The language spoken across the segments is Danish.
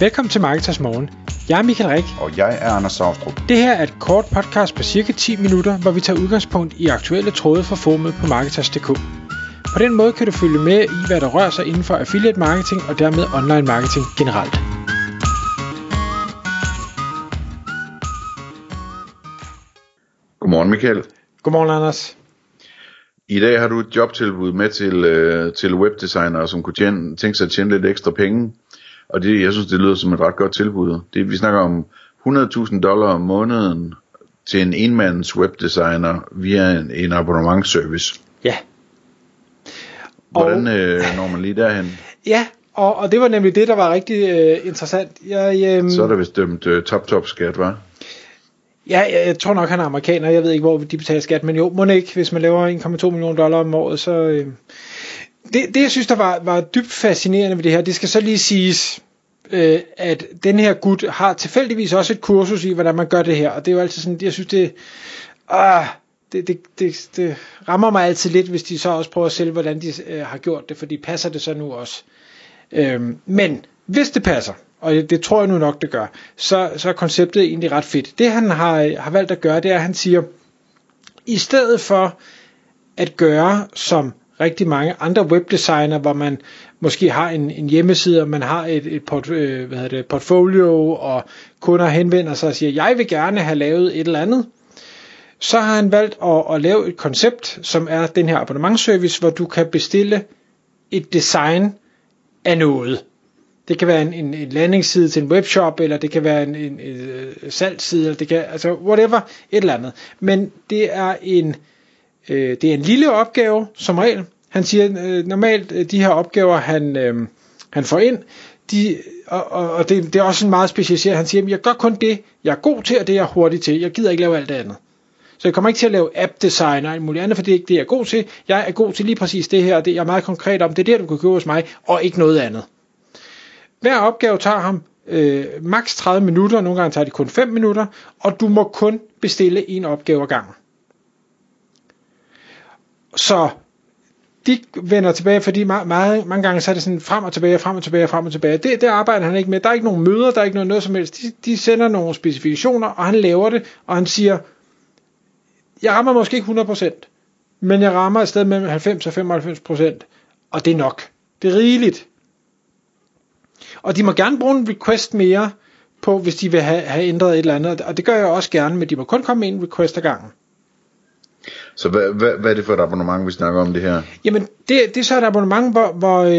Velkommen til Marketers Morgen. Jeg er Michael Rik. Og jeg er Anders Saustrup. Det her er et kort podcast på cirka 10 minutter, hvor vi tager udgangspunkt i aktuelle tråde fra formet på Marketers.dk. På den måde kan du følge med i, hvad der rører sig inden for affiliate marketing og dermed online marketing generelt. Godmorgen Michael. Godmorgen Anders. I dag har du et jobtilbud med til, øh, til webdesignere, som kunne tjene, tænke sig at tjene lidt ekstra penge. Og det, jeg synes, det lyder som et ret godt tilbud. Det, vi snakker om 100.000 dollar om måneden til en enmands webdesigner via en, en abonnementsservice. Ja. Hvordan øh, når man lige derhen? Ja, og, og det var nemlig det, der var rigtig øh, interessant. Jeg, øh, Så er der vist dømt øh, top-top skat, var? Ja, jeg, jeg tror nok, han er amerikaner. Jeg ved ikke, hvor de betaler skat, men jo, må ikke, hvis man laver 1,2 millioner dollar om året, så... Øh, det, det, jeg synes, der var, var dybt fascinerende ved det her, det skal så lige siges, øh, at den her gut har tilfældigvis også et kursus i, hvordan man gør det her, og det er jo altid sådan, jeg synes, det... Ah, det, det, det, det rammer mig altid lidt, hvis de så også prøver at sælge, hvordan de øh, har gjort det, fordi passer det så nu også. Øh, men hvis det passer, og det tror jeg nu nok, det gør, så, så er konceptet egentlig ret fedt. Det han har, har valgt at gøre, det er, at han siger, i stedet for at gøre som rigtig mange andre webdesigner, hvor man måske har en, en hjemmeside, og man har et, et port, øh, hvad hedder det, portfolio, og kunder henvender sig og siger, jeg vil gerne have lavet et eller andet, så har han valgt at, at lave et koncept, som er den her abonnementsservice, hvor du kan bestille et design af noget. Det kan være en, en, en landingsside til en webshop, eller det kan være en, en, en, en salgsside, eller det kan, altså whatever, et eller andet. Men det er en, øh, Øh, det er en lille opgave, som regel. Han siger, øh, normalt øh, de her opgaver, han, øh, han får ind, de, og, og, og det, det er også en meget specialiseret. Han siger, jeg gør kun det, jeg er god til, og det er jeg hurtig til. Jeg gider ikke lave alt det andet. Så jeg kommer ikke til at lave app design og alt muligt andet, for det er ikke det, jeg er god til. Jeg er god til lige præcis det her, og det jeg er meget konkret om. Det er det, du kan købe hos mig, og ikke noget andet. Hver opgave tager ham øh, maks 30 minutter, nogle gange tager det kun 5 minutter, og du må kun bestille en opgave ad gangen. Så de vender tilbage, fordi meget, meget, mange gange så er det sådan frem og tilbage, frem og tilbage, frem og tilbage. Det, det arbejder han ikke med. Der er ikke nogen møder, der er ikke noget, noget som helst. De, de sender nogle specifikationer, og han laver det, og han siger, jeg rammer måske ikke 100%, men jeg rammer et sted mellem 90 og 95%, og det er nok. Det er rigeligt. Og de må gerne bruge en request mere på, hvis de vil have, have ændret et eller andet, og det gør jeg også gerne, men de må kun komme med en request ad gangen. Så hvad, hvad, hvad er det for et abonnement, vi snakker om det her? Jamen, det, det er så et abonnement, hvor, hvor øh,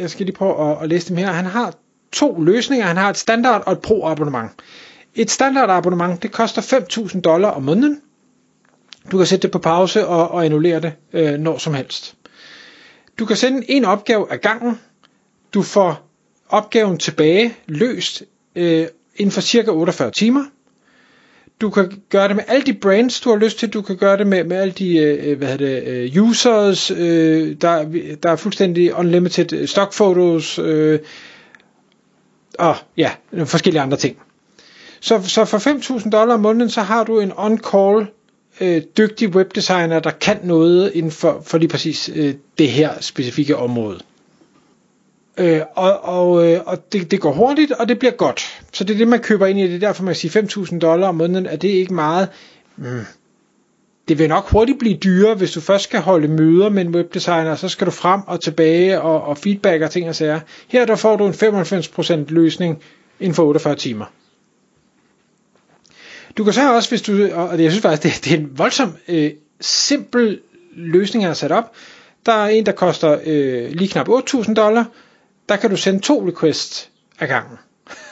jeg skal lige prøve at, at læse dem her. Han har to løsninger. Han har et standard og et pro abonnement. Et standard abonnement, det koster 5.000 dollar om måneden. Du kan sætte det på pause og, og annullere det øh, når som helst. Du kan sende en opgave ad gangen. Du får opgaven tilbage løst øh, inden for cirka 48 timer. Du kan gøre det med alle de brands, du har lyst til. Du kan gøre det med, med alle de øh, øh hvad hedder det, øh, users. Øh, der, der er fuldstændig unlimited øh, stock photos. Øh, og ja, forskellige andre ting. Så, så for 5.000 dollar om måneden, så har du en on-call øh, dygtig webdesigner, der kan noget inden for, for lige præcis øh, det her specifikke område. Øh, og og, øh, og det, det går hurtigt, og det bliver godt. Så det er det, man køber ind i. Det er derfor, man siger 5.000 dollar om måneden, er det ikke meget. Mm. Det vil nok hurtigt blive dyrere, hvis du først skal holde møder med en webdesigner, så skal du frem og tilbage og, og feedback og ting og sager. Her der får du en 95% løsning inden for 48 timer. Du kan så også, hvis du, og jeg synes faktisk, det, det er en voldsom øh, simpel løsning, jeg har sat op. Der er en, der koster øh, lige knap 8.000 dollar. Der kan du sende to requests ad gangen.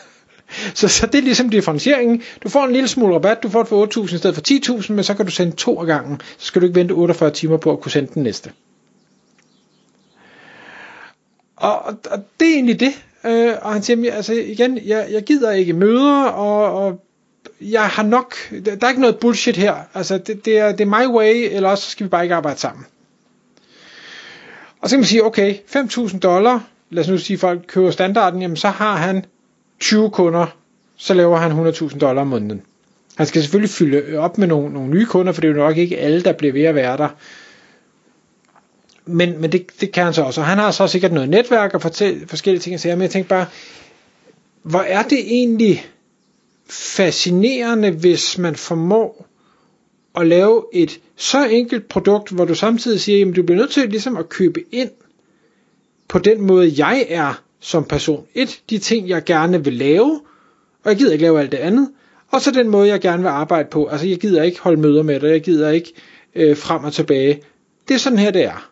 så, så det er ligesom differentieringen. Du får en lille smule rabat, du får det for 8.000 i stedet for 10.000, men så kan du sende to ad gangen. Så skal du ikke vente 48 timer på at kunne sende den næste. Og, og, og det er egentlig det. Øh, og han siger, altså igen, jeg, jeg gider ikke møder, og, og jeg har nok, der er ikke noget bullshit her. Altså, det, det, er, det er my way, eller også skal vi bare ikke arbejde sammen. Og så kan man sige, okay, 5.000 dollar, lad os nu sige, folk køber standarden, jamen så har han 20 kunder, så laver han 100.000 dollar om måneden. Han skal selvfølgelig fylde op med nogle, nogle nye kunder, for det er jo nok ikke alle, der bliver ved at være der. Men, men det, det kan han så også. Og han har så sikkert noget netværk og forskellige ting at sige, men jeg tænker bare, hvor er det egentlig fascinerende, hvis man formår at lave et så enkelt produkt, hvor du samtidig siger, at du bliver nødt til ligesom at købe ind på den måde, jeg er som person. Et, de ting, jeg gerne vil lave, og jeg gider ikke lave alt det andet. Og så den måde, jeg gerne vil arbejde på. Altså, jeg gider ikke holde møder med dig, jeg gider ikke øh, frem og tilbage. Det er sådan her, det er.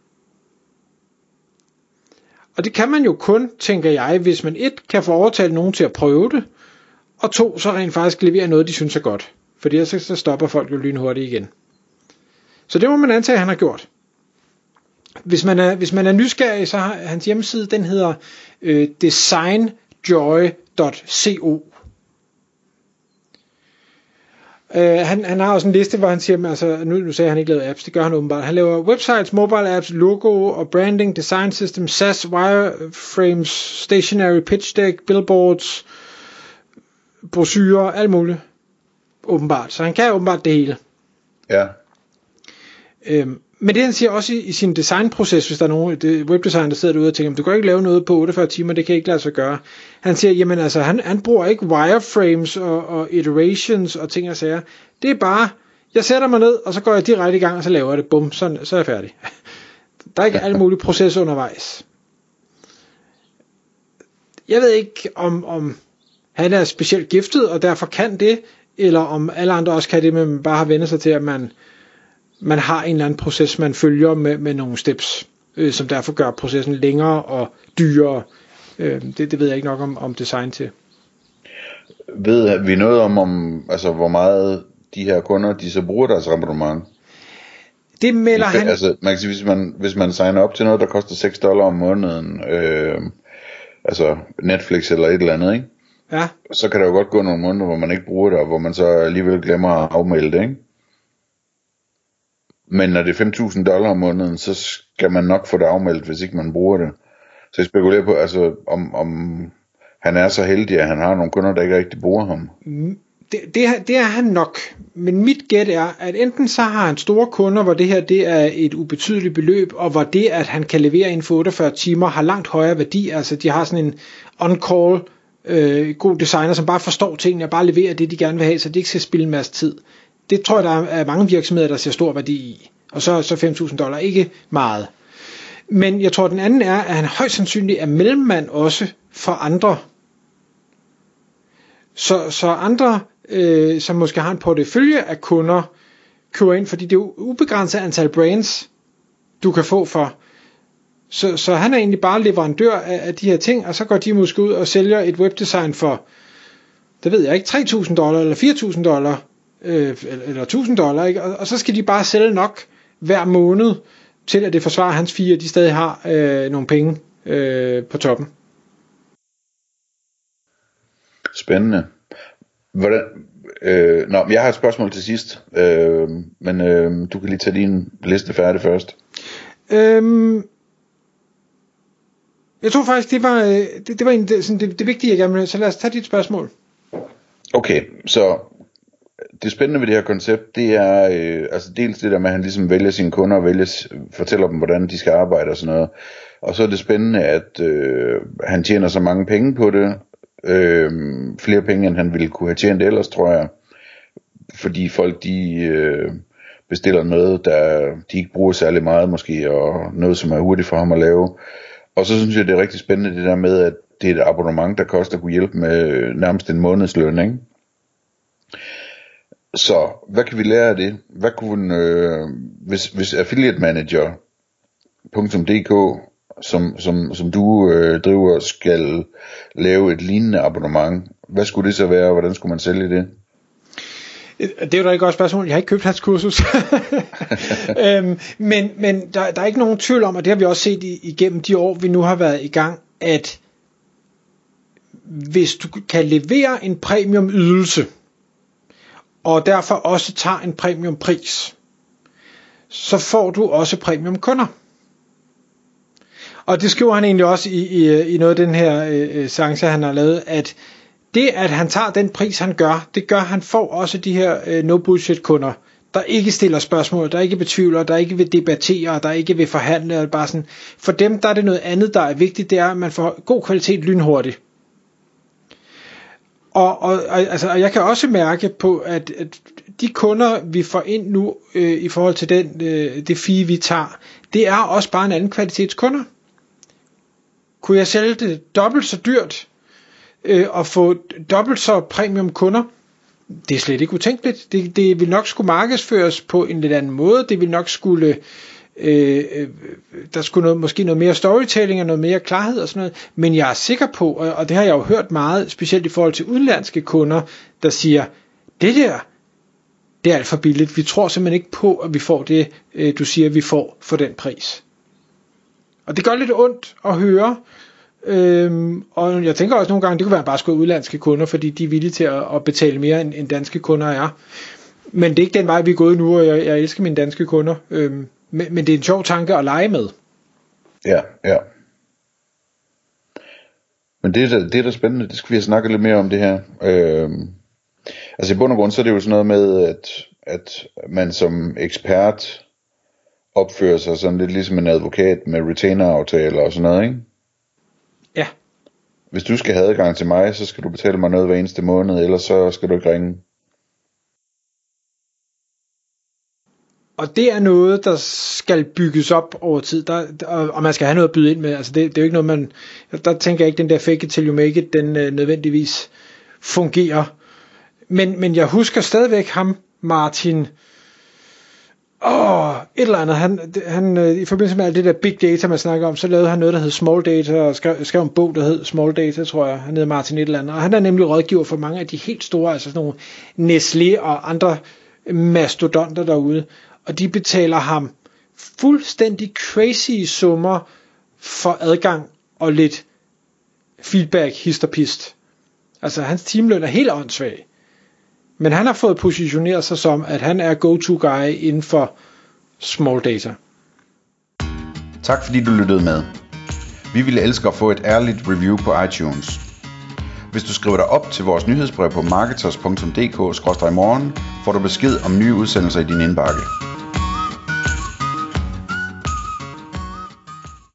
Og det kan man jo kun, tænker jeg, hvis man et kan få overtalt nogen til at prøve det, og to, så rent faktisk leverer noget, de synes er godt. For så, så stopper folk jo lynhurtigt igen. Så det må man antage, at han har gjort. Hvis man er, hvis man er nysgerrig, så har hans hjemmeside, den hedder øh, designjoy.co. Uh, han, han har også en liste, hvor han siger, altså nu, nu sagde han ikke lavet apps, det gør han åbenbart. Han laver websites, mobile apps, logo og branding, design system, SaaS, wireframes, stationary pitch deck, billboards, brochurer, alt muligt. Åbenbart. Så han kan åbenbart det hele. Ja. Øhm, men det han siger også i, i sin designproces, hvis der er nogen det webdesigner, der sidder derude og tænker, du kan ikke lave noget på 48 timer, det kan ikke lade sig gøre. Han siger, jamen altså, han, han bruger ikke wireframes og, og iterations og ting og sager. Det er bare, jeg sætter mig ned, og så går jeg direkte i gang, og så laver jeg det. Bum, så, så er jeg færdig. Der er ikke alle mulige processer undervejs. Jeg ved ikke, om, om han er specielt giftet, og derfor kan det, eller om alle andre også kan det, men man bare har vendt sig til, at man, man har en eller anden proces, man følger med, med nogle steps, øh, som derfor gør processen længere og dyrere. Øh, det, det ved jeg ikke nok om, om design til. Ved vi noget om, om altså, hvor meget de her kunder, de så bruger deres abonnement? Det melder han... Altså, man kan sige, hvis man, hvis man signer op til noget, der koster 6 dollar om måneden, øh, altså Netflix eller et eller andet, ikke? Ja. Så kan der jo godt gå nogle måneder, hvor man ikke bruger det, og hvor man så alligevel glemmer at afmelde det, ikke? Men når det er 5.000 dollar om måneden, så skal man nok få det afmeldt, hvis ikke man bruger det. Så jeg spekulerer på, altså, om, om han er så heldig, at han har nogle kunder, der ikke rigtig bruger ham. Mm, det, det, det er han nok. Men mit gæt er, at enten så har han store kunder, hvor det her det er et ubetydeligt beløb, og hvor det, at han kan levere inden for 48 timer, har langt højere værdi. Altså de har sådan en on-call øh, god designer, som bare forstår tingene og bare leverer det, de gerne vil have, så de ikke skal spille en masse tid. Det tror jeg, der er mange virksomheder, der ser stor værdi i. Og så, så 5.000 dollar ikke meget. Men jeg tror, den anden er, at han højst sandsynligt er mellemmand også for andre. Så, så andre, øh, som måske har en portefølje af kunder, køber ind, fordi det er ubegrænset antal brands, du kan få for. Så, så han er egentlig bare leverandør af, af de her ting, og så går de måske ud og sælger et webdesign for, det ved jeg ikke, 3.000 dollar eller 4.000 dollar, øh, eller 1.000 dollar, ikke? Og, og så skal de bare sælge nok hver måned, til at det forsvarer hans fire, de stadig har øh, nogle penge øh, på toppen. Spændende. Hvordan, øh, nå, jeg har et spørgsmål til sidst, øh, men øh, du kan lige tage din liste færdig først. Øhm, jeg tror faktisk, det var, øh, det, det var en, sådan, det, det vigtige, jeg gerne ville Så lad os tage dit spørgsmål. Okay, så det spændende ved det her koncept, det er øh, altså dels det der med, at han ligesom vælger sine kunder og vælger, fortæller dem, hvordan de skal arbejde og sådan noget. Og så er det spændende, at øh, han tjener så mange penge på det. Øh, flere penge, end han ville kunne have tjent ellers, tror jeg. Fordi folk, de øh, bestiller noget, der de ikke bruger særlig meget måske, og noget, som er hurtigt for ham at lave. Og så synes jeg, det er rigtig spændende det der med, at det er et abonnement, der koster at kunne hjælpe med øh, nærmest en månedsløn, ikke? Så hvad kan vi lære af det? Hvad kunne, øh, hvis, hvis affiliate manager.dk som, som, som du øh, driver skal lave et lignende abonnement, hvad skulle det så være, og hvordan skulle man sælge det? Det er jo da et godt spørgsmål. Jeg har ikke købt hans kursus. øhm, men men der, der er ikke nogen tvivl om, og det har vi også set igennem de år, vi nu har været i gang, at hvis du kan levere en premium ydelse, og derfor også tager en premium pris, så får du også premium kunder. Og det skriver han egentlig også i, i, i noget af den her øh, øh, seance, han har lavet, at det, at han tager den pris, han gør, det gør, at han får også de her øh, no-bullshit kunder, der ikke stiller spørgsmål, der ikke betvivler, der ikke vil debattere, der ikke vil forhandle, bare sådan. For dem, der er det noget andet, der er vigtigt, det er, at man får god kvalitet lynhurtigt. Og, og, og, altså, og jeg kan også mærke på, at, at de kunder, vi får ind nu øh, i forhold til den, øh, det fee, vi tager, det er også bare en anden kvalitets kunder. Kunne jeg sælge det dobbelt så dyrt øh, og få dobbelt så premium kunder? Det er slet ikke utænkeligt. Det, det vil nok skulle markedsføres på en lidt anden måde. Det vil nok skulle Øh, øh, der skulle noget, måske noget mere storytelling og noget mere klarhed og sådan noget, men jeg er sikker på, og, og det har jeg jo hørt meget, specielt i forhold til udenlandske kunder, der siger, det der, det er alt for billigt. Vi tror simpelthen ikke på, at vi får det, øh, du siger, vi får for den pris. Og det gør lidt ondt at høre, Øhm, og jeg tænker også nogle gange, det kunne være bare skulle udlandske kunder, fordi de er villige til at, at betale mere, end, end danske kunder er. Men det er ikke den vej, vi er gået nu, og jeg, jeg elsker mine danske kunder. Øhm, men, men det er en sjov tanke at lege med. Ja, ja. Men det, er, det er da spændende, det skal vi have snakket lidt mere om det her. Øhm, altså i bund og grund, så er det jo sådan noget med, at, at man som ekspert opfører sig sådan lidt ligesom en advokat med retainer-aftaler og sådan noget, ikke? Ja. Hvis du skal have adgang til mig, så skal du betale mig noget hver eneste måned, ellers så skal du ikke ringe. Og det er noget, der skal bygges op over tid, der, og, og man skal have noget at byde ind med. Altså det, det er jo ikke noget, man... Der tænker jeg ikke, den der fake it till you make it, den øh, nødvendigvis fungerer. Men, men jeg husker stadigvæk ham, Martin... Åh, et eller andet. Han, han, øh, I forbindelse med alt det der big data, man snakker om, så lavede han noget, der hed Small Data, og skrev, skrev en bog, der hed Small Data, tror jeg. Han hedder Martin et eller andet. Og han er nemlig rådgiver for mange af de helt store, altså sådan nogle Nestlé og andre mastodonter derude og de betaler ham fuldstændig crazy summer for adgang og lidt feedback, histerpist. Altså hans timeløn er helt åndssvag. Men han har fået positioneret sig som, at han er go-to guy inden for small data. Tak fordi du lyttede med. Vi ville elske at få et ærligt review på iTunes. Hvis du skriver dig op til vores nyhedsbrev på marketers.dk-morgen, får du besked om nye udsendelser i din indbakke.